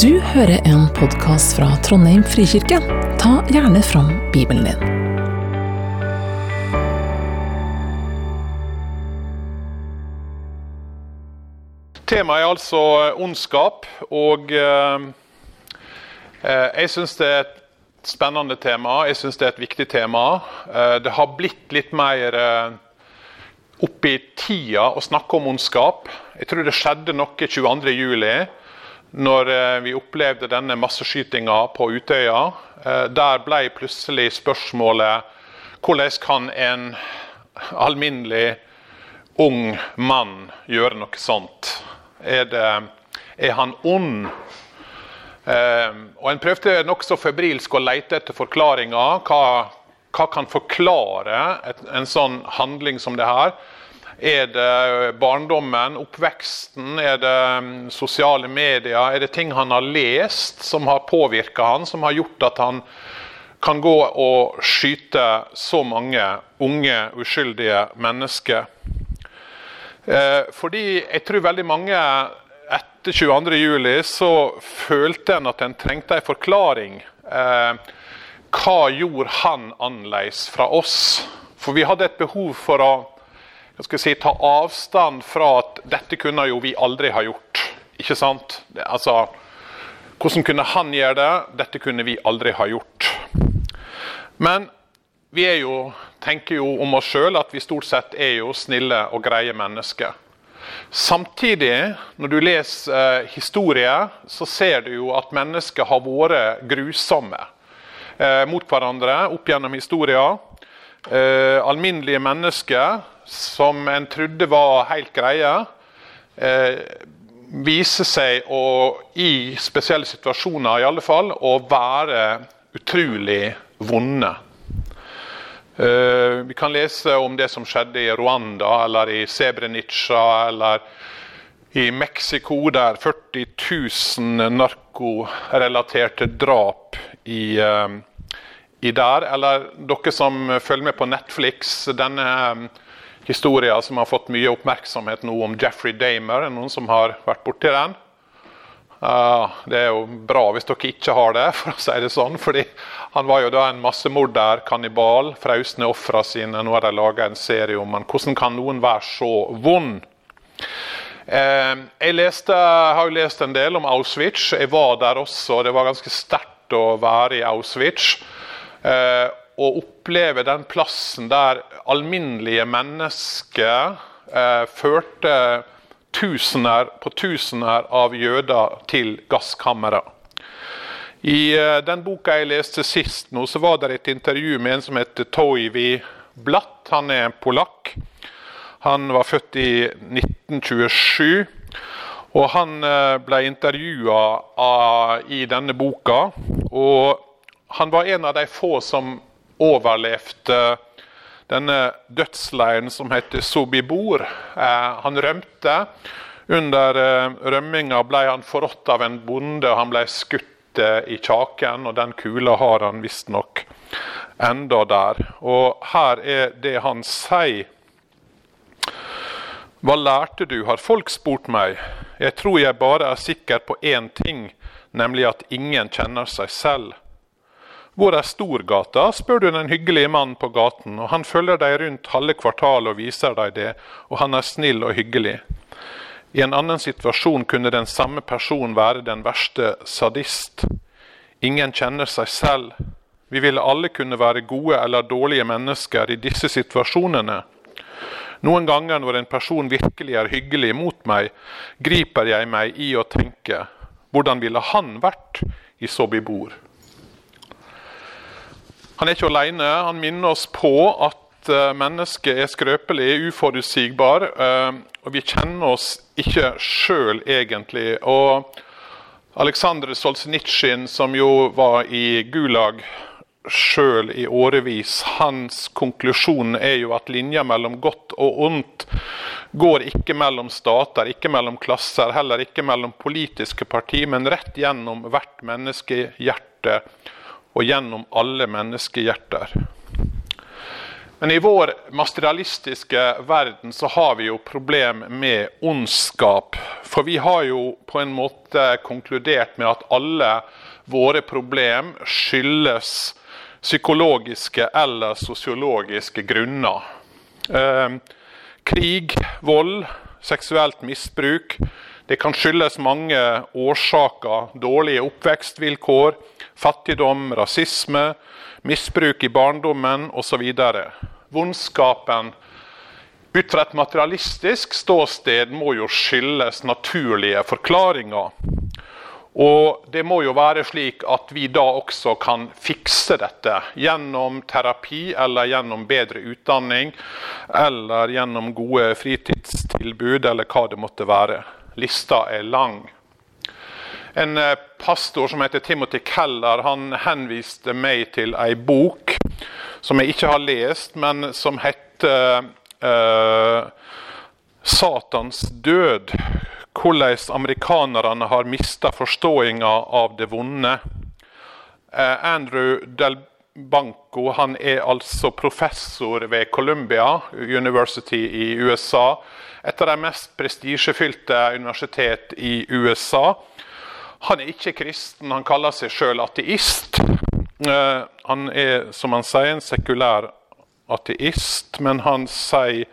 Du hører en podkast fra Trondheim frikirke. Ta gjerne fram Bibelen din. Temaet er altså ondskap, og eh, eh, jeg syns det er et spennende tema. Jeg syns det er et viktig tema. Eh, det har blitt litt mer eh, opp i tida å snakke om ondskap. Jeg tror det skjedde noe 22.07 når eh, vi opplevde denne masseskytinga på Utøya. Eh, der ble plutselig spørsmålet hvordan kan en alminnelig ung mann gjøre noe sånt? Er, det, er han ond? Eh, og En prøvde nokså febrilsk å lete etter forklaringer. Hva, hva kan forklare en sånn handling som det her? Er det barndommen, oppveksten, er det mm, sosiale medier? Er det ting han har lest som har påvirka han, som har gjort at han kan gå og skyte så mange unge, uskyldige mennesker? Eh, fordi jeg tror veldig mange etter 22.07 så følte en at en trengte en forklaring. Eh, hva gjorde han annerledes fra oss? For vi hadde et behov for å jeg skal si, ta avstand fra at dette kunne jo vi aldri ha gjort. Ikke sant? Altså, hvordan kunne han gjøre det? Dette kunne vi aldri ha gjort. Men vi jo, tenker jo om oss sjøl at vi stort sett er jo snille og greie mennesker. Samtidig, når du leser eh, historie, så ser du jo at mennesker har vært grusomme eh, mot hverandre opp gjennom historien. Eh, alminnelige mennesker som en trodde var helt greie, eh, viser seg å, i spesielle situasjoner i alle fall, å være utrolig vonde. Uh, vi kan lese om det som skjedde i Rwanda eller i Sebrenica eller i Mexico, der 40 000 narkorelaterte drap i, uh, i der. Eller dere som følger med på Netflix. denne historier som har fått mye oppmerksomhet nå om Jeffrey Damer. Er noen som har vært borti den? Uh, det er jo bra hvis dere ikke har det, for å si det sånn. fordi han var jo da en massemorder, kannibal, frausne ofra sine. Nå har de laga en serie om han. Hvordan kan noen være så vond? Uh, jeg leste, har jo lest en del om Auschwitz. Jeg var der også. Det var ganske sterkt å være i Auschwitz. Uh, å oppleve den plassen der alminnelige mennesker eh, førte tusener på tusener av jøder til gasskamera. I eh, den boka jeg leste sist, nå, så var det et intervju med en som heter Toivi Blatt. Han er polakk. Han var født i 1927. Og han eh, ble intervjua i denne boka. Og han var en av de få som overlevde denne dødsleiren som heter Sobibor. Eh, han rømte. Under eh, rømminga ble han forrådt av en bonde, og han ble skutt eh, i kjaken. og Den kula har han visstnok enda der. Og her er det han sier. Hva lærte du, har folk spurt meg. Jeg tror jeg bare er sikker på én ting, nemlig at ingen kjenner seg selv. Hvor er Storgata, spør du den hyggelige mannen på gaten, og han følger deg rundt halve kvartalet og viser deg det, og han er snill og hyggelig. I en annen situasjon kunne den samme personen være den verste sadist. Ingen kjenner seg selv. Vi ville alle kunne være gode eller dårlige mennesker i disse situasjonene. Noen ganger når en person virkelig er hyggelig mot meg, griper jeg meg i å tenke hvordan ville han vært i Sobibor? Han er ikke alene. Han minner oss på at uh, mennesket er skrøpelig, uforutsigbar. Uh, og vi kjenner oss ikke sjøl egentlig. Og Aleksandr Solzjenitsyn, som jo var i Gulag sjøl i årevis, hans konklusjon er jo at linja mellom godt og ondt går ikke mellom stater, ikke mellom klasser, heller ikke mellom politiske partier, men rett gjennom hvert menneskehjerte og gjennom alle menneskehjerter. Men i vår materialistiske verden så har vi jo problem med ondskap. For vi har jo på en måte konkludert med at alle våre problem skyldes psykologiske eller sosiologiske grunner. Eh, krig, vold, seksuelt misbruk. Det kan skyldes mange årsaker. Dårlige oppvekstvilkår, fattigdom, rasisme, misbruk i barndommen osv. Vondskapen ut fra et materialistisk ståsted må jo skyldes naturlige forklaringer. Og det må jo være slik at vi da også kan fikse dette gjennom terapi eller gjennom bedre utdanning eller gjennom gode fritidstilbud eller hva det måtte være. Lista er lang. En eh, pastor som heter Timothy Keller, han henviste meg til ei bok som jeg ikke har lest, men som heter uh, 'Satans død' hvordan amerikanerne har mista forståinga av det vonde. Uh, Andrew Del Banco han er altså professor ved Columbia University i USA. Et av de mest prestisjefylte universitet i USA. Han er ikke kristen, han kaller seg sjøl ateist. Eh, han er, som han sier, en sekulær ateist, men han sier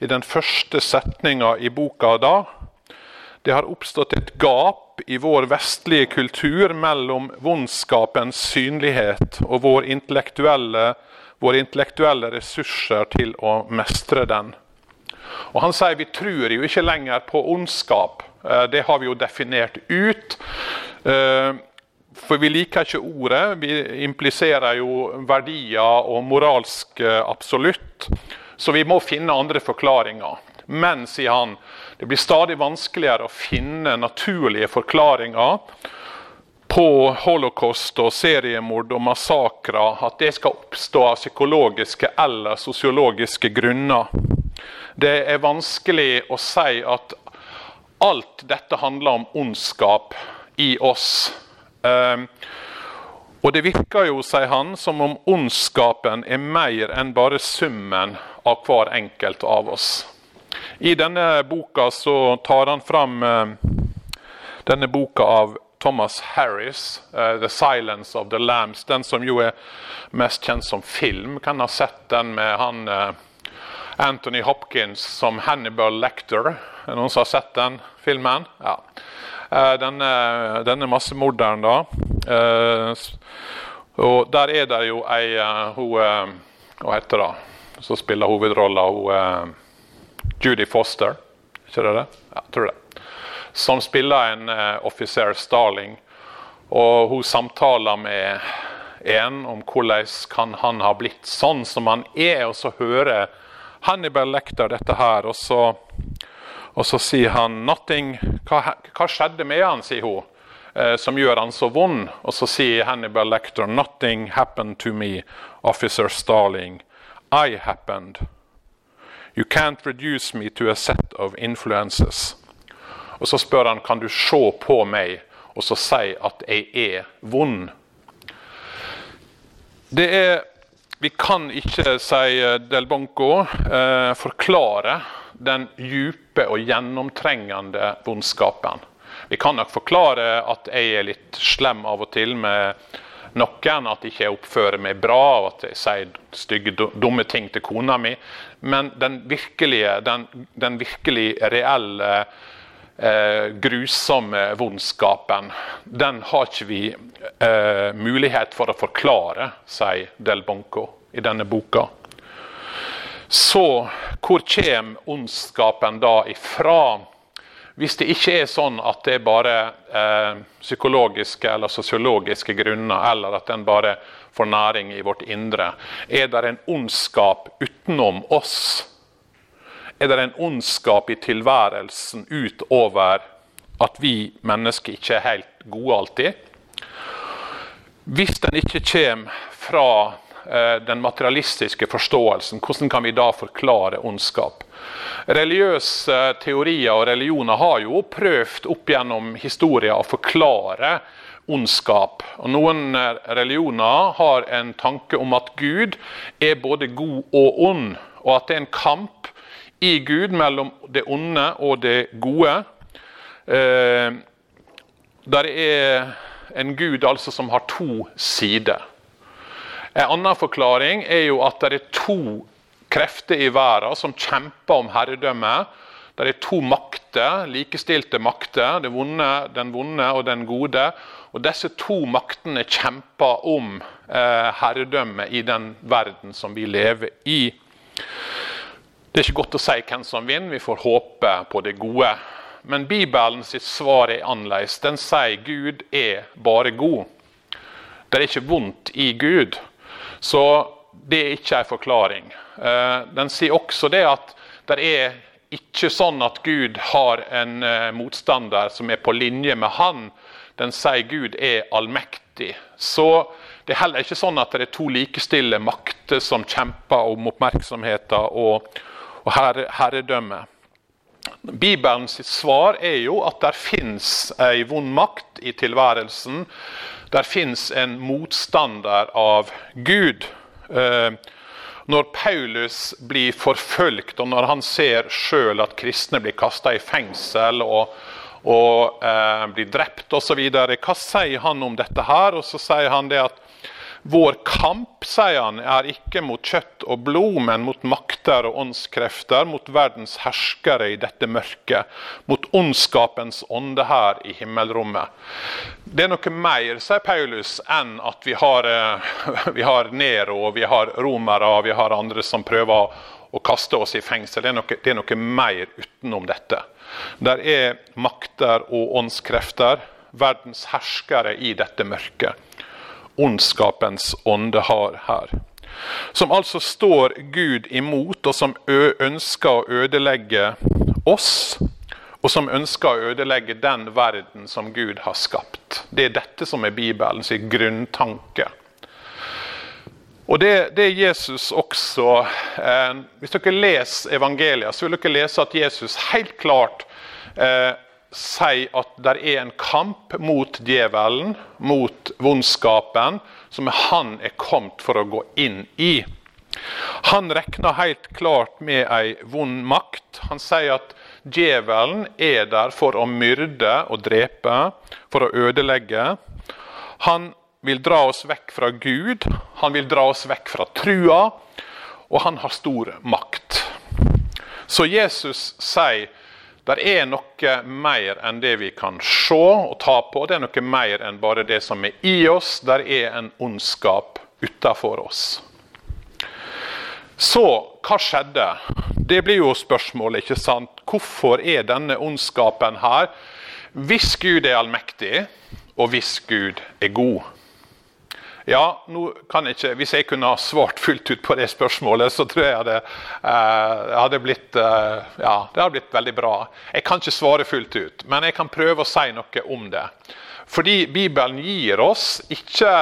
i den første setninga i boka da det har oppstått et gap i vår vestlige kultur mellom vondskapens synlighet og våre intellektuelle, våre intellektuelle ressurser til å mestre den. Og Han sier vi tror jo ikke lenger på ondskap. Eh, det har vi jo definert ut. Eh, for vi liker ikke ordet. Vi impliserer jo verdier og moralsk eh, absolutt. Så vi må finne andre forklaringer. Men, sier han, det blir stadig vanskeligere å finne naturlige forklaringer på holocaust og seriemord og massakrer. At det skal oppstå av psykologiske eller sosiologiske grunner. Det er vanskelig å si at alt dette handler om ondskap i oss. Um, og det virker jo, sier han, som om ondskapen er mer enn bare summen av hver enkelt av oss. I denne boka så tar han fram uh, denne boka av Thomas Harris, uh, 'The Silence of the Lambs'. Den som jo er mest kjent som film. Kan ha sett den med han uh, Anthony Hopkins som Hannibal Lecter. Er noen som har sett den filmen? Ja. Denne, denne massemorderen, da. Og der er det jo ei hun, Hva heter det? Som spiller hovedrolla. Hun Judy Foster, ikke det det? Ja, tror det. Som spiller en uh, offiser Starling. Og hun samtaler med en om hvordan kan han ha blitt sånn som han er. Og så hører Hannibal Lecter dette her, og så, og så sier han nothing, hva, hva, skjedde med han, sier hun, eh, som gjør han så vond? Og så sier Hannibal Lecter 'Nothing happened to me, officer Starling. I happened'. You can't reduce me to a set of influences. Og Så spør han kan du se på meg og så si at jeg er vond. Det er Vi kan ikke, sier Del Bonco, eh, forklare den djupe og gjennomtrengende vondskapen. Vi kan nok forklare at jeg er litt slem av og til med noen, at jeg ikke oppfører meg bra, og at jeg sier stygge, dumme ting til kona mi. Men den virkelige, den, den virkelig reelle, eh, grusomme vondskapen, den har ikke vi eh, mulighet for å forklare, sier Del Bonco i denne boka. Så hvor kommer ondskapen da ifra? Hvis det ikke er sånn at det er bare eh, psykologiske eller sosiologiske grunner, eller at den bare får næring i vårt indre, er det en ondskap utenom oss? Er det en ondskap i tilværelsen utover at vi mennesker ikke er helt gode alltid? Hvis den ikke kommer fra eh, den materialistiske forståelsen, hvordan kan vi da forklare ondskap? Religiøse teorier og religioner har jo prøvd opp gjennom historien å forklare ondskap. Og Noen religioner har en tanke om at Gud er både god og ond, og at det er en kamp i Gud mellom det onde og det gode. Eh, der er en gud altså som har to sider. En annen forklaring er jo at det er to krefter i verden som kjemper om herredømmet. Det er to makter, likestilte makter, vonde, den vonde og den gode. Og Disse to maktene kjemper om eh, herredømmet i den verden som vi lever i. Det er ikke godt å si hvem som vinner, vi får håpe på det gode. Men Bibelen sitt svar er annerledes. Den sier Gud er bare god. Det er ikke vondt i Gud. Så det er ikke en forklaring. Eh, den sier også det at det er ikke sånn at Gud har en eh, motstander som er på linje med han. Den sier Gud er allmektig. Så det er heller ikke sånn at det er to likestille makter som kjemper om oppmerksomheten og, og Bibelen Bibelens svar er jo at det fins ei vond makt i tilværelsen. Der fins en motstander av Gud. Eh, når Paulus blir forfulgt, og når han ser sjøl at kristne blir kasta i fengsel og, og eh, blir drept osv., hva sier han om dette her? Og så sier han det at vår kamp, sier han, er ikke mot kjøtt og blod, men mot makter og åndskrefter, mot verdens herskere i dette mørket, mot ondskapens ånde her i himmelrommet. Det er noe mer, sier Paulus, enn at vi har, eh, vi har Nero, vi har romere og vi har andre som prøver å kaste oss i fengsel. Det er noe, det er noe mer utenom dette. Der er makter og åndskrefter, verdens herskere i dette mørket ondskapens ånde har her. Som altså står Gud imot, og som ønsker å ødelegge oss. Og som ønsker å ødelegge den verden som Gud har skapt. Det er dette som er Bibelens grunntanke. Og det, det Jesus også eh, Hvis dere leser evangeliet, så vil dere lese at Jesus helt klart eh, sier at det er en kamp mot djevelen, mot vondskapen, som han er kommet for å gå inn i. Han regner helt klart med ei vond makt. Han sier at djevelen er der for å myrde og drepe, for å ødelegge. Han vil dra oss vekk fra Gud, han vil dra oss vekk fra trua, og han har stor makt. Så Jesus sier det er noe mer enn det vi kan se og ta på. Det er noe mer enn bare det som er i oss. Det er en ondskap utafor oss. Så hva skjedde? Det blir jo spørsmålet. ikke sant? Hvorfor er denne ondskapen her? Hvis Gud er allmektig, og hvis Gud er god. Ja, nå kan jeg ikke, Hvis jeg kunne ha svart fullt ut på det spørsmålet, så tror jeg det eh, hadde blitt eh, ja, det hadde blitt veldig bra. Jeg kan ikke svare fullt ut, men jeg kan prøve å si noe om det. Fordi Bibelen gir oss ikke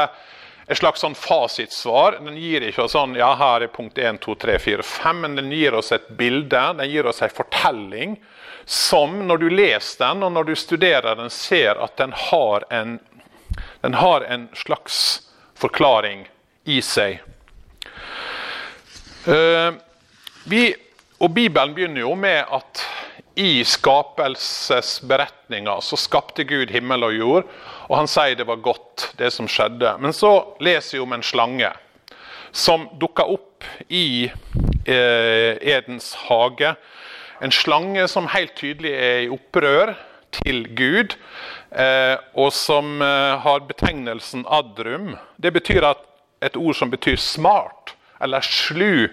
et slags sånn fasitsvar. Den gir ikke oss sånn ja, her er punkt 1, 2, 3, 4, 5, men den gir oss et bilde, den gir oss en fortelling som, når du leser den og når du studerer den, ser at den har en, den har en slags forklaring i seg. Uh, vi, og Bibelen begynner jo med at i skapelsesberetninga så skapte Gud himmel og jord, og han sier det var godt, det som skjedde. Men så leser vi om en slange som dukka opp i eh, Edens hage. En slange som helt tydelig er i opprør til Gud. Eh, og som eh, har betegnelsen adrum. Det betyr at et ord som betyr smart eller slu.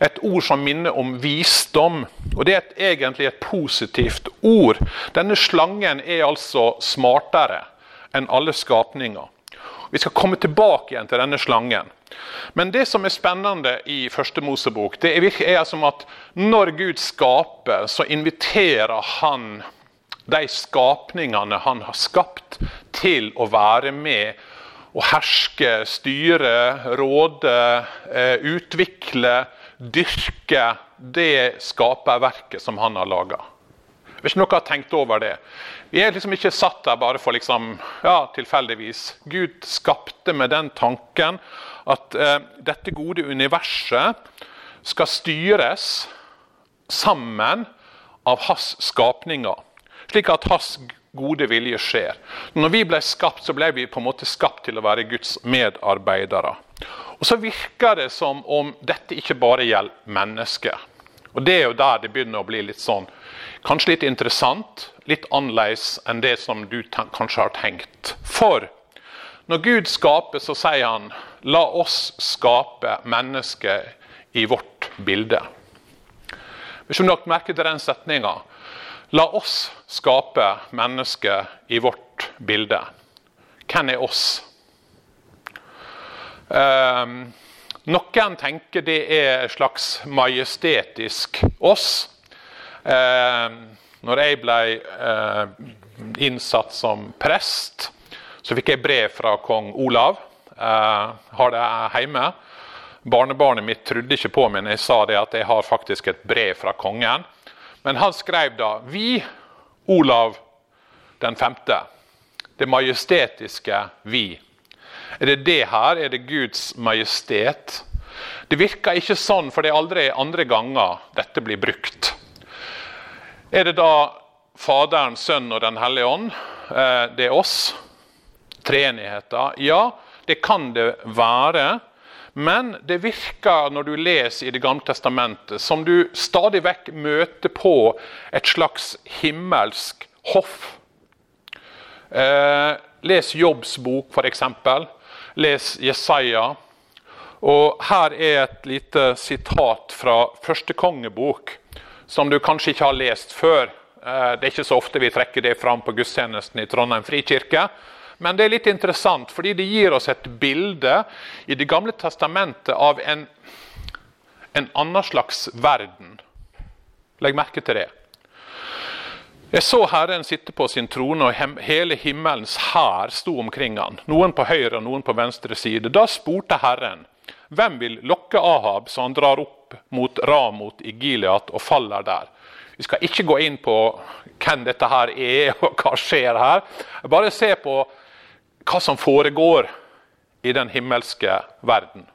Et ord som minner om visdom. Og det er et, egentlig et positivt ord. Denne slangen er altså smartere enn alle skapninger. Vi skal komme tilbake igjen til denne slangen. Men det som er spennende i første Mosebok, det er, er som at når Gud skaper, så inviterer han de skapningene han har skapt, til å være med og herske, styre, råde, eh, utvikle, dyrke det skaperverket som han har laga. Hvis noen har tenkt over det. Vi er liksom ikke satt der bare for liksom, ja, tilfeldigvis. Gud skapte med den tanken at eh, dette gode universet skal styres sammen av hans skapninger. Slik at hans gode vilje skjer. Når vi ble skapt, så ble vi på en måte skapt til å være Guds medarbeidere. Og Så virker det som om dette ikke bare gjelder mennesker. Og Det er jo der det begynner å bli litt sånn, kanskje litt interessant, litt annerledes enn det som du kanskje har tenkt. For når Gud skaper, så sier han la oss skape mennesket i vårt bilde. Hvis du merker merke til den setninga La oss skape mennesket i vårt bilde. Hvem er oss? Eh, noen tenker det er et slags majestetisk oss. Eh, når jeg ble eh, innsatt som prest, så fikk jeg brev fra kong Olav. Eh, har det hjemme. Barnebarnet mitt trodde ikke på meg når jeg sa det at jeg har faktisk et brev fra kongen. Men han skrev da Vi, Olav den femte. Det majestetiske vi. Er det det her? Er det Guds majestet? Det virker ikke sånn, for det er aldri andre ganger dette blir brukt. Er det da Faderen, Sønnen og Den hellige ånd? Eh, det er oss. Treenigheten? Ja, det kan det være. Men det virker når du leser i Det gamle testamentet, som du stadig vekk møter på et slags himmelsk hoff. Eh, les Jobbs bok, f.eks. Les Jesaja. Og Her er et lite sitat fra første kongebok, som du kanskje ikke har lest før. Eh, det er ikke så ofte vi trekker det fram på gudstjenesten i Trondheim frikirke. Men det er litt interessant, fordi det gir oss et bilde i Det gamle testamentet av en, en annen slags verden. Legg merke til det. Jeg så Herren sitte på sin trone, og hele himmelens hær sto omkring han. Noen på høyre og noen på venstre side. Da spurte Herren, hvem vil lokke Ahab så han drar opp mot Ramot i Gileat og faller der? Vi skal ikke gå inn på hvem dette her er, og hva skjer her. Bare se på hva som foregår i den himmelske verden.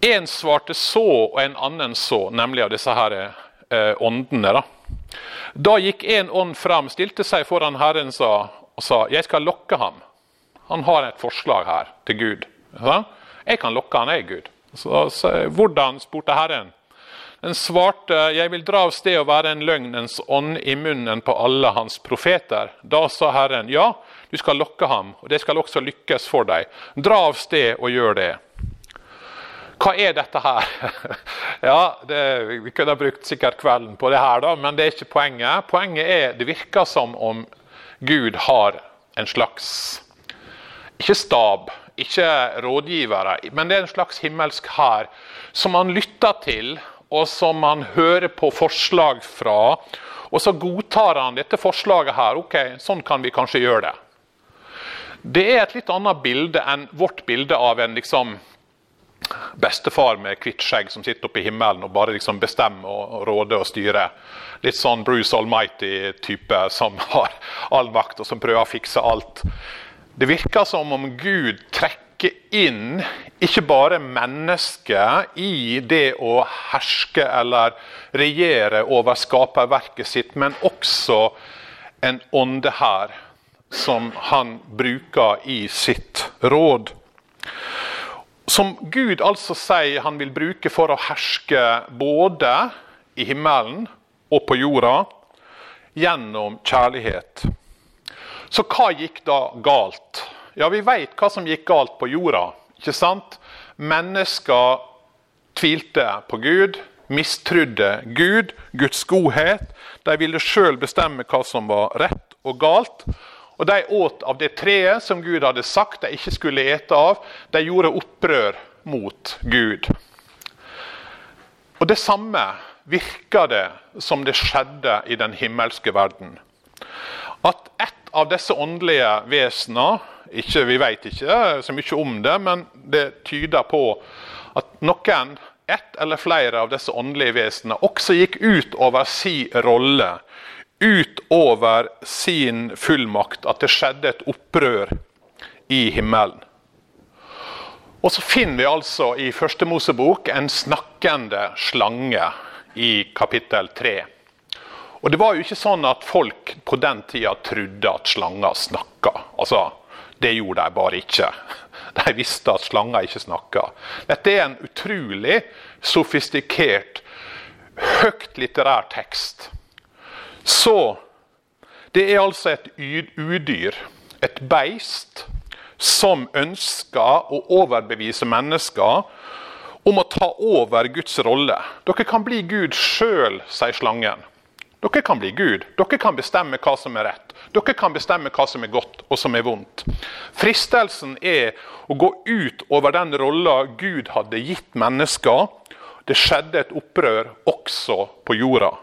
En svarte så, og en annen så, nemlig av disse her eh, åndene. Da. da gikk en ånd fram, stilte seg foran Herren sa, og sa 'Jeg skal lokke ham'. Han har et forslag her til Gud. Ja? Jeg kan lokke han, jeg, Gud. Så, så, hvordan, spurte Herren. Den svarte, 'Jeg vil dra av sted og være en løgnens ånd i munnen på alle hans profeter'. Da sa Herren, 'Ja, du skal lokke ham, og det skal også lykkes for deg. Dra av sted og gjør det. Hva er dette her? ja, det, Vi kunne brukt sikkert kvelden på det her, da, men det er ikke poenget. Poenget er det virker som om Gud har en slags Ikke stab, ikke rådgivere, men det er en slags himmelsk hær som han lytter til, og som han hører på forslag fra. Og så godtar han dette forslaget her. Ok, sånn kan vi kanskje gjøre det. Det er et litt annet bilde enn vårt bilde av en liksom bestefar med hvitt skjegg som sitter oppe i himmelen og bare liksom bestemmer og råder og styrer. Litt sånn Bruce Almighty-type som har all makt og som prøver å fikse alt. Det virker som om Gud trekker inn ikke bare mennesket i det å herske eller regjere over skaperverket sitt, men også en ånde her som han bruker i sitt råd. Som Gud altså sier han vil bruke for å herske både i himmelen og på jorda gjennom kjærlighet. Så hva gikk da galt? Ja, Vi vet hva som gikk galt på jorda. ikke sant? Mennesker tvilte på Gud, mistrudde Gud, Guds godhet. De ville sjøl bestemme hva som var rett og galt. Og de åt av det treet som Gud hadde sagt de ikke skulle ete av. De gjorde opprør mot Gud. Og Det samme virker det som det skjedde i den himmelske verden. At et av disse åndelige vesenene vi vet ikke så mye om det, men det tyder på at noen, ett eller flere av disse åndelige vesenene, også gikk ut over sin rolle. Utover sin fullmakt. At det skjedde et opprør i himmelen. Og så finner vi altså i Første Mosebok en snakkende slange i kapittel 3. Og det var jo ikke sånn at folk på den tida trodde at slanger snakka. Altså, det gjorde de bare ikke. De visste at slanger ikke snakka. Dette er en utrolig sofistikert, høyt litterær tekst. Så det er altså et udyr, et beist, som ønsker å overbevise mennesker om å ta over Guds rolle. Dere kan bli Gud sjøl, sier slangen. Dere kan bli Gud. Dere kan bestemme hva som er rett. Dere kan bestemme hva som er godt og som er vondt. Fristelsen er å gå ut over den rolla Gud hadde gitt mennesker. Det skjedde et opprør også på jorda.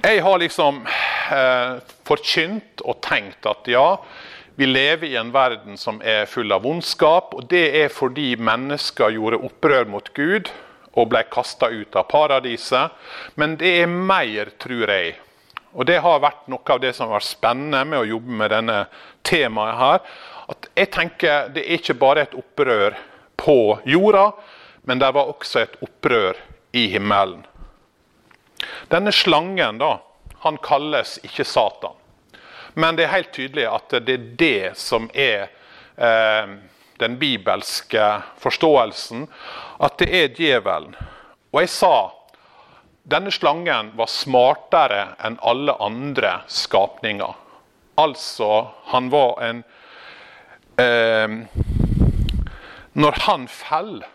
Jeg har liksom eh, forkynt og tenkt at ja, vi lever i en verden som er full av vondskap. Og det er fordi mennesker gjorde opprør mot Gud og ble kasta ut av paradiset. Men det er mer, tror jeg. Og det har vært noe av det som har vært spennende med å jobbe med denne temaet her. At jeg tenker det er ikke bare et opprør på jorda, men det var også et opprør i himmelen. Denne slangen, da, han kalles ikke Satan. Men det er helt tydelig at det er det som er eh, den bibelske forståelsen at det er djevelen. Og jeg sa denne slangen var smartere enn alle andre skapninger. Altså, han var en eh, Når han faller,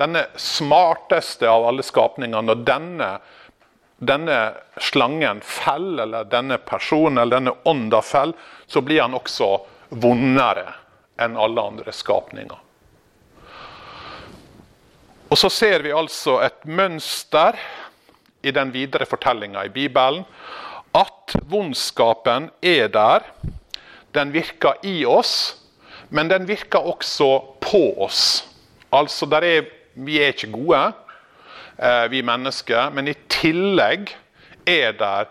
denne smarteste av alle skapninger, når denne, denne slangen faller, eller denne personen eller denne ånda faller, så blir han også vondere enn alle andre skapninger. Og Så ser vi altså et mønster i den videre fortellinga i Bibelen. At vondskapen er der. Den virker i oss, men den virker også på oss. Altså, er, Vi er ikke gode, vi mennesker, men i tillegg er der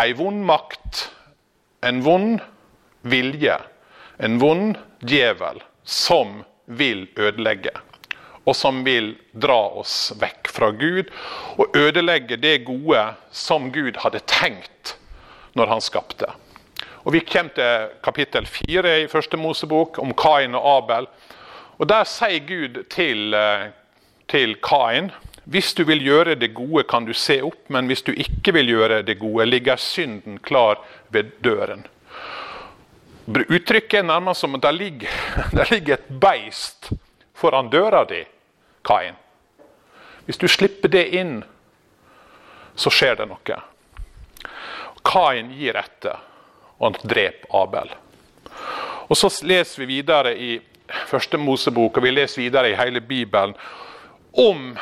ei vond makt, en vond vilje, en vond djevel som vil ødelegge. Og som vil dra oss vekk fra Gud og ødelegge det gode som Gud hadde tenkt når han skapte. Og Vi kommer til kapittel fire i første Mosebok om Kain og Abel. Og Der sier Gud til, eh, til Kain hvis du vil gjøre det gode, kan du se opp, men hvis du ikke vil gjøre det gode, ligger synden klar ved døren. Uttrykket er nærmest som at det ligger, det ligger et beist foran døra di, Kain. Hvis du slipper det inn, så skjer det noe. Kain gir etter, og han dreper Abel. Og Så leser vi videre i første Mosebok og vi leser videre i hele Bibelen om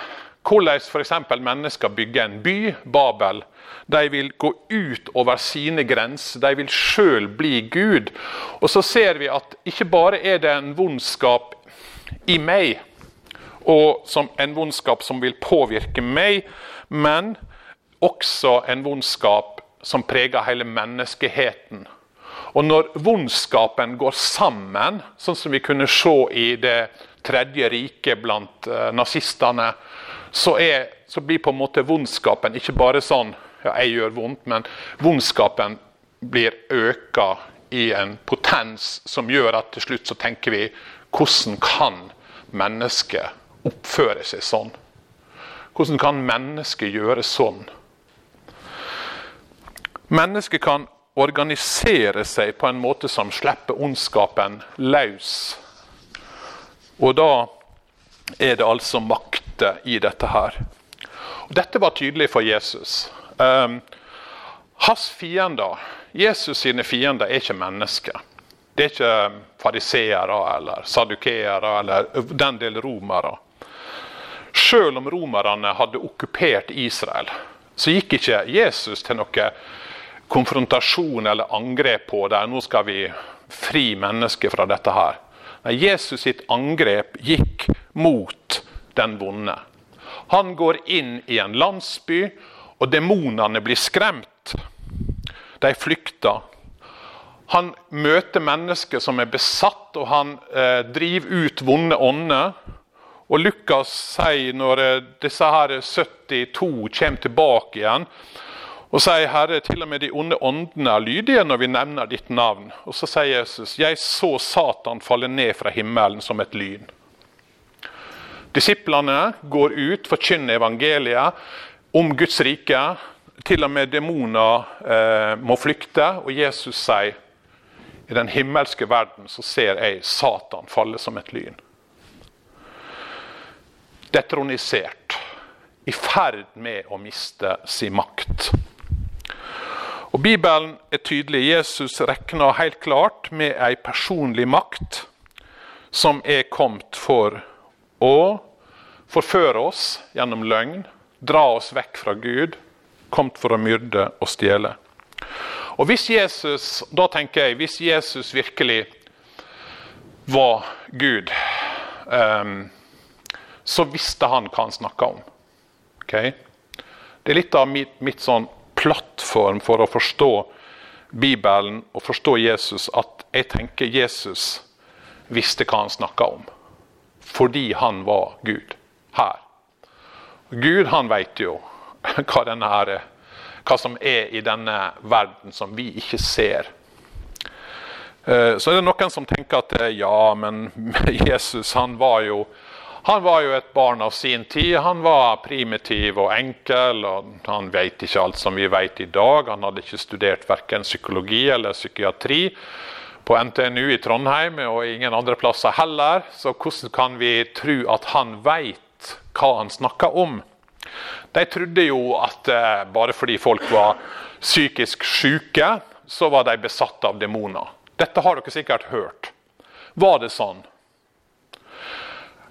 hvordan f.eks. mennesker bygger en by, Babel. De vil gå ut over sine grenser. De vil sjøl bli Gud. Og så ser vi at ikke bare er det en vondskap i meg, og en vondskap som vil påvirke meg, men også en vondskap som preger hele menneskeheten. Og når vondskapen går sammen, sånn som vi kunne se i Det tredje riket blant uh, nazistene, så, er, så, blir på en måte vondskapen ikke bare sånn ja, jeg gjør vondt, men vondskapen blir øka i en potens som gjør at til slutt så tenker vi hvordan kan mennesket oppføre seg sånn? Hvordan kan mennesket gjøre sånn? Mennesket kan organisere seg på en måte som slipper ondskapen løs. Og da er det altså makter i dette her. Og dette var tydelig for Jesus. Um, hans fiender, Jesus sine fiender, er ikke mennesker. Det er ikke fariseere eller sadukeere eller den del romere. Selv om romerne hadde okkupert Israel, så gikk ikke Jesus til noe konfrontasjon eller angrep på dem. Nå skal vi fri mennesket fra dette her. Nei, Jesus sitt angrep gikk mot den vonde. Han går inn i en landsby, og demonene blir skremt. De flykter. Han møter mennesker som er besatt, og han eh, driver ut vonde ånder. Og Lukas sier når eh, disse her 72 kommer tilbake igjen, og sier Herre, til og med de onde åndene er lydige når vi nevner ditt navn. Og så sier Jesus, jeg så Satan falle ned fra himmelen som et lyn. Disiplene går ut, forkynner evangeliet om Guds rike. Til og med demoner eh, må flykte, og Jesus sier i den himmelske verden så ser jeg Satan falle som et lyn. Detronisert. I ferd med å miste sin makt. Og Bibelen er tydelig. Jesus regner helt klart med ei personlig makt som er kommet for å forføre oss gjennom løgn, dra oss vekk fra Gud, kommet for å myrde og stjele. Og hvis Jesus, da tenker jeg, hvis Jesus virkelig var Gud, um, så visste han hva han snakka om. Okay? Det er litt av mitt, mitt sånn plattform for å forstå Bibelen og forstå Jesus, at jeg tenker Jesus visste hva han snakka om. Fordi han var Gud her. Gud han vet jo hva, her, hva som er i denne verden som vi ikke ser. Eh, så er det noen som tenker at ja, men Jesus han var jo han var jo et barn av sin tid. Han var primitiv og enkel. og Han vet ikke alt som vi vet i dag. Han hadde ikke studert verken psykologi eller psykiatri på NTNU i Trondheim og ingen andre plasser heller. Så hvordan kan vi tro at han vet hva han snakker om? De trodde jo at eh, bare fordi folk var psykisk syke, så var de besatt av demoner. Dette har dere sikkert hørt. Var det sånn?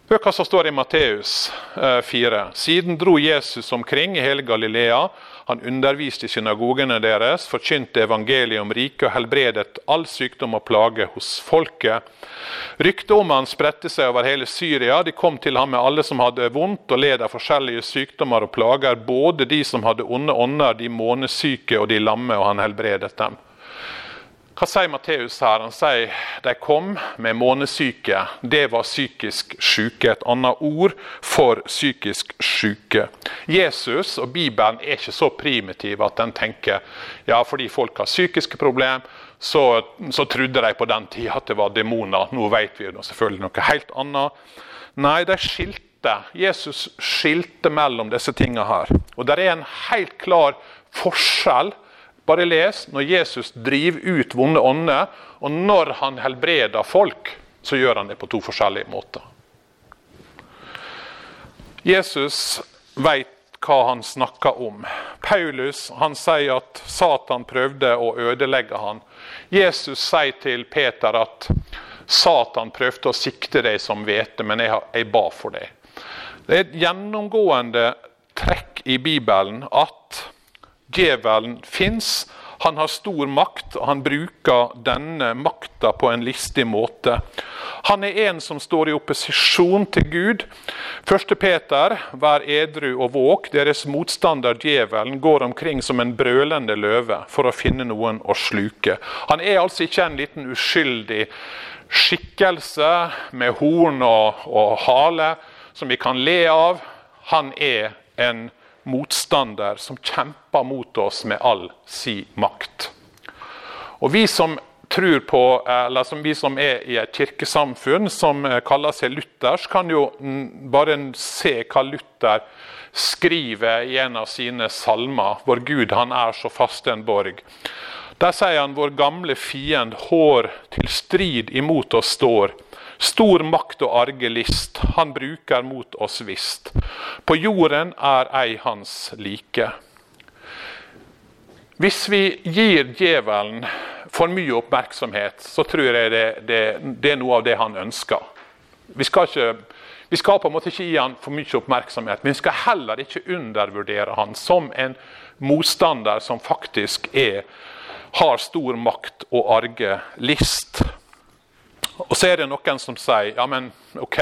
Hør hva som står i Matteus 4. Eh, Siden dro Jesus omkring i hele Galilea. Han underviste i synagogene deres, forkynte evangeliet om riket og helbredet all sykdom og plage hos folket. Ryktet om han spredte seg over hele Syria. De kom til ham med alle som hadde vondt og led av forskjellige sykdommer og plager, både de som hadde onde ånder, de månesyke og de lamme, og han helbredet dem. Hva sier Matteus her? Han sier de kom med månesyke. Det var psykisk syke. Et annet ord for psykisk syke. Jesus og Bibelen er ikke så primitiv at den tenker ja, fordi folk har psykiske problemer, så, så, trodde de på den tida at det var demoner. Nå vet vi jo selvfølgelig noe helt annet. Nei, de skilte. Jesus skilte mellom disse tingene her. Og det er en helt klar forskjell bare les når Jesus driver ut vonde ånder, og når han helbreder folk, så gjør han det på to forskjellige måter. Jesus vet hva han snakker om. Paulus han sier at Satan prøvde å ødelegge han. Jesus sier til Peter at Satan prøvde å sikte deg som hvete, men jeg, jeg ba for deg. Det er et gjennomgående trekk i Bibelen at Djevelen fins. Han har stor makt, og han bruker denne makta på en listig måte. Han er en som står i opposisjon til Gud. Første Peter, vær edru og våk. Deres motstander djevelen går omkring som en brølende løve for å finne noen å sluke. Han er altså ikke en liten uskyldig skikkelse med horn og, og hale som vi kan le av. Han er en motstander som kjemper mot oss med all si makt. Og Vi som tror på, eller som vi som er i et kirkesamfunn som eh, kaller seg luthersk, kan jo bare se hva Luther skriver i en av sine salmer, Vår Gud han er så fast en borg. Der sier han vår gamle fiend hår til strid imot oss står. Stor makt og argelist, han bruker mot oss visst. På jorden er ei hans like. Hvis vi gir djevelen for mye oppmerksomhet, så tror jeg det, det, det er noe av det han ønsker. Vi skal, ikke, vi skal på en måte ikke gi han for mye oppmerksomhet, men vi skal heller ikke undervurdere han som en motstander som faktisk er, har stor makt og arge list. Og så er det noen som sier ja, men ok,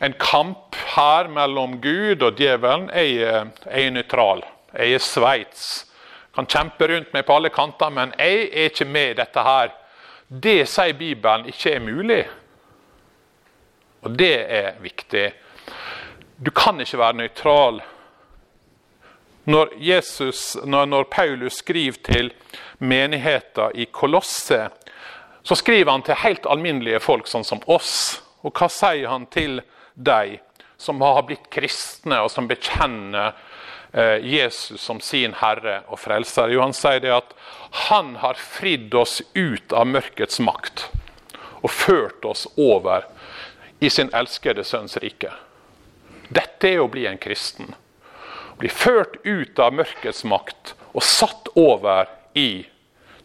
en kamp her mellom Gud og djevelen. Jeg, er nøytral. Jeg er Sveits. Kan kjempe rundt meg på alle kanter, men jeg er ikke med i dette her. Det sier Bibelen ikke er mulig. Og det er viktig. Du kan ikke være nøytral. Når, Jesus, når, når Paulus skriver til menigheten i Kolosset, så skriver han til helt alminnelige folk, sånn som oss. Og hva sier han til de som har blitt kristne, og som bekjenner eh, Jesus som sin herre og frelser? Jo, han sier det at han har fridd oss ut av mørkets makt og ført oss over i sin elskede sønns rike. Dette er å bli en kristen. Bli ført ut av mørkets makt og satt over i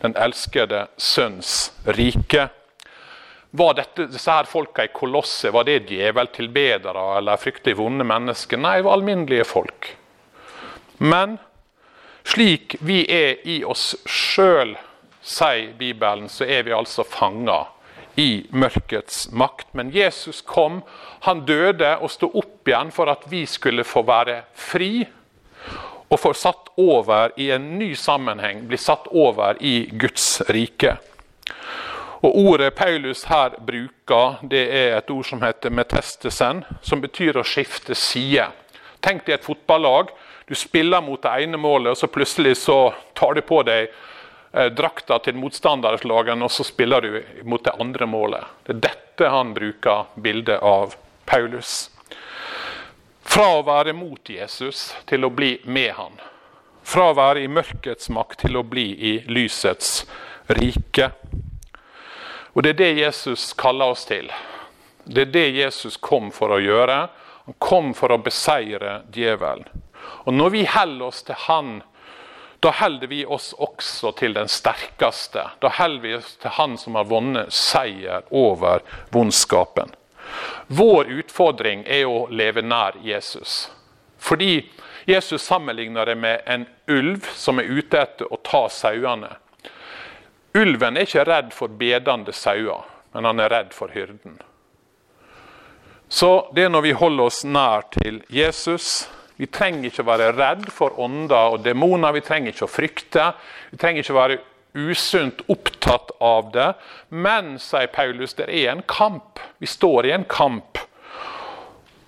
den elskede sønns rike. Var dette, disse her folka i kolosset var det djeveltilbedere eller fryktelig vonde mennesker? Nei, det var alminnelige folk. Men slik vi er i oss sjøl, sier Bibelen, så er vi altså fanga i mørkets makt. Men Jesus kom, han døde og sto opp igjen for at vi skulle få være fri og får satt over i en ny sammenheng, blir satt over i Guds rike. Og Ordet Paulus her bruker, det er et ord som heter metestesen, som betyr å skifte side. Tenk deg et fotballag. Du spiller mot det ene målet, og så plutselig så tar du på deg eh, drakta til motstanderlaget, og så spiller du mot det andre målet. Det er dette han bruker bildet av Paulus. Fra å være mot Jesus til å bli med han. Fra å være i mørkets makt til å bli i lysets rike. Og Det er det Jesus kaller oss til. Det er det Jesus kom for å gjøre. Han kom for å beseire djevelen. Og Når vi holder oss til Han, da holder vi oss også til den sterkeste. Da holder vi oss til Han som har vunnet seier over vondskapen. Vår utfordring er å leve nær Jesus. Fordi Jesus sammenligner det med en ulv som er ute etter å ta sauene. Ulven er ikke redd for bedende sauer, men han er redd for hyrden. Så det er når vi holder oss nær til Jesus. Vi trenger ikke være redd for ånder og demoner. Vi trenger ikke å frykte. Vi trenger ikke være usunt opptatt av det. Men, sier Paulus, det er en kamp. Vi står i en kamp.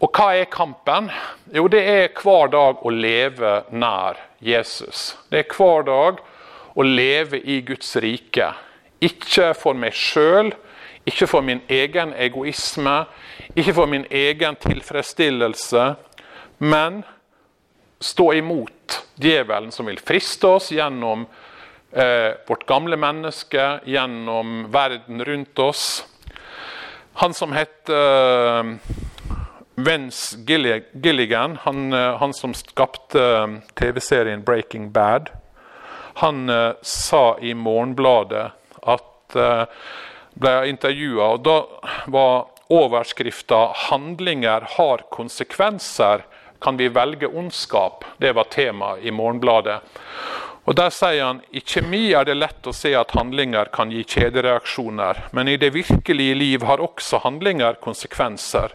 Og hva er kampen? Jo, det er hver dag å leve nær Jesus. Det er hver dag å leve i Guds rike. Ikke for meg sjøl, ikke for min egen egoisme, ikke for min egen tilfredsstillelse, men stå imot djevelen som vil friste oss gjennom vårt gamle menneske, gjennom verden rundt oss. Han som heter eh, Vince Gilligan, han, eh, han som skapte eh, TV-serien 'Breaking Bad', han eh, sa i Morgenbladet at eh, ble intervjua, og da var overskrifta 'Handlinger har konsekvenser'. Kan vi velge ondskap? Det var tema i Morgenbladet. Og Der sier han i kjemi er det lett å se at handlinger kan gi kjedereaksjoner, men i det virkelige liv har også handlinger konsekvenser.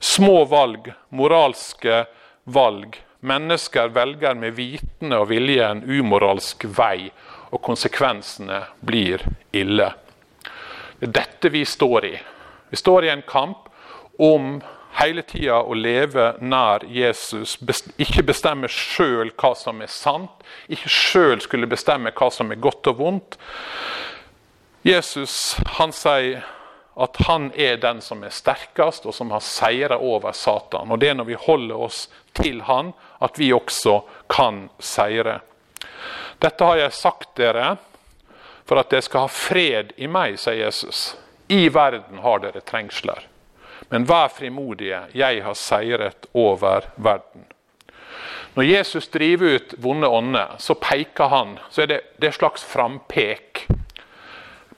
Små valg, moralske valg. Mennesker velger med vitende og vilje en umoralsk vei, og konsekvensene blir ille. Det er dette vi står i. Vi står i en kamp om hele tida å leve nær Jesus. Ikke bestemme sjøl hva som er sant. Ikke sjøl skulle bestemme hva som er godt og vondt. Jesus han sier at han er den som er sterkest, og som har seira over Satan. Og Det er når vi holder oss til han, at vi også kan seire. Dette har jeg sagt dere for at dere skal ha fred i meg, sier Jesus. I verden har dere trengsler. Men vær frimodige, jeg har seiret over verden. Når Jesus driver ut vonde ånder, så peker han, så er det, det er slags frampek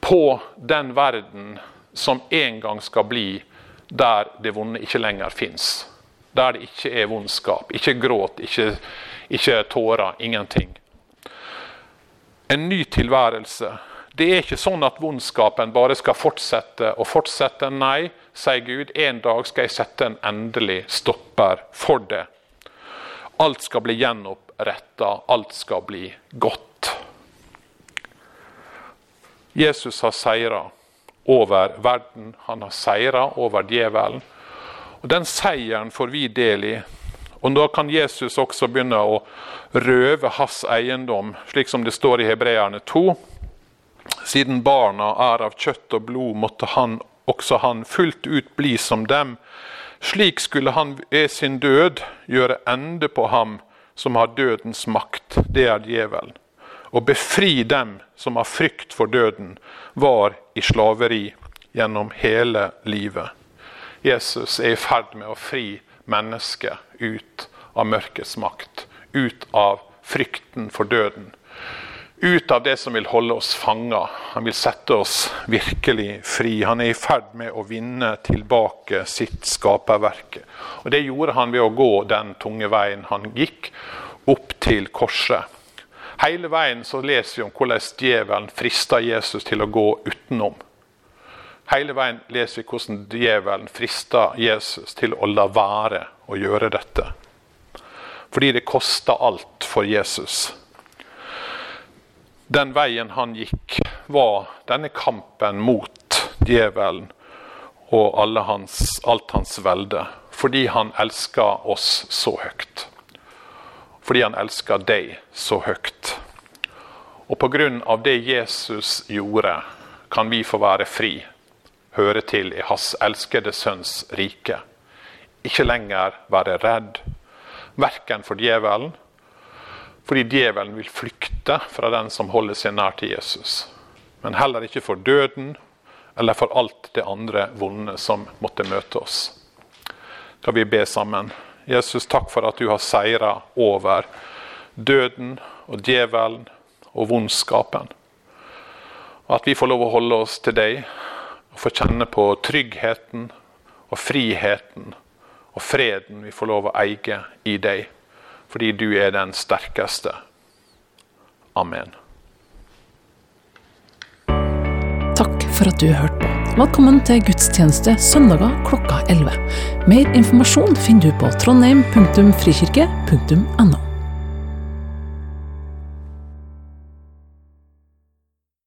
på den verden som en gang skal bli der det vonde ikke lenger fins. Der det ikke er vondskap, ikke gråt, ikke, ikke tårer, ingenting. En ny tilværelse. Det er ikke sånn at vondskapen bare skal fortsette og fortsette. Nei, sier Gud, en dag skal jeg sette en endelig stopper for det. Alt skal bli gjenoppretta, alt skal bli godt. Jesus har seira over verden. Han har seira over djevelen. Og Den seieren får vi del i. Og Da kan Jesus også begynne å røve hans eiendom, slik som det står i Hebreerne 2. Siden barna er av kjøtt og blod, måtte han, også han fullt ut bli som dem. Slik skulle han ved sin død gjøre ende på ham som har dødens makt, det er djevelen. Og befri dem som har frykt for døden var i slaveri gjennom hele livet. Jesus er i ferd med å fri mennesket ut av mørkets makt, ut av frykten for døden. Ut av det som vil holde oss fanga. Han vil sette oss virkelig fri. Han er i ferd med å vinne tilbake sitt skaperverke. Og Det gjorde han ved å gå den tunge veien han gikk, opp til korset. Hele veien så leser vi om hvordan djevelen frister Jesus til å gå utenom. Hele veien leser vi hvordan djevelen frister Jesus til å la være å gjøre dette. Fordi det kosta alt for Jesus. Den veien han gikk, var denne kampen mot djevelen og hans, alt hans velde. Fordi han elska oss så høyt. Fordi han elska deg så høyt. Og pga. det Jesus gjorde, kan vi få være fri høre til i Hans elskede Sønns rike. Ikke lenger være redd, verken for djevelen, fordi djevelen vil flykte fra den som holder seg nær til Jesus. Men heller ikke for døden eller for alt det andre vonde som måtte møte oss. Da vi be sammen? Jesus, takk for at du har seira over døden og djevelen og vondskapen. Og at vi får lov å holde oss til deg og få kjenne på tryggheten og friheten og freden vi får lov å eie i deg, fordi du er den sterkeste. Amen. Takk for at du hørte på. Velkommen til gudstjeneste søndager klokka 11. Mer informasjon finner du på trondheim.frikirke.no.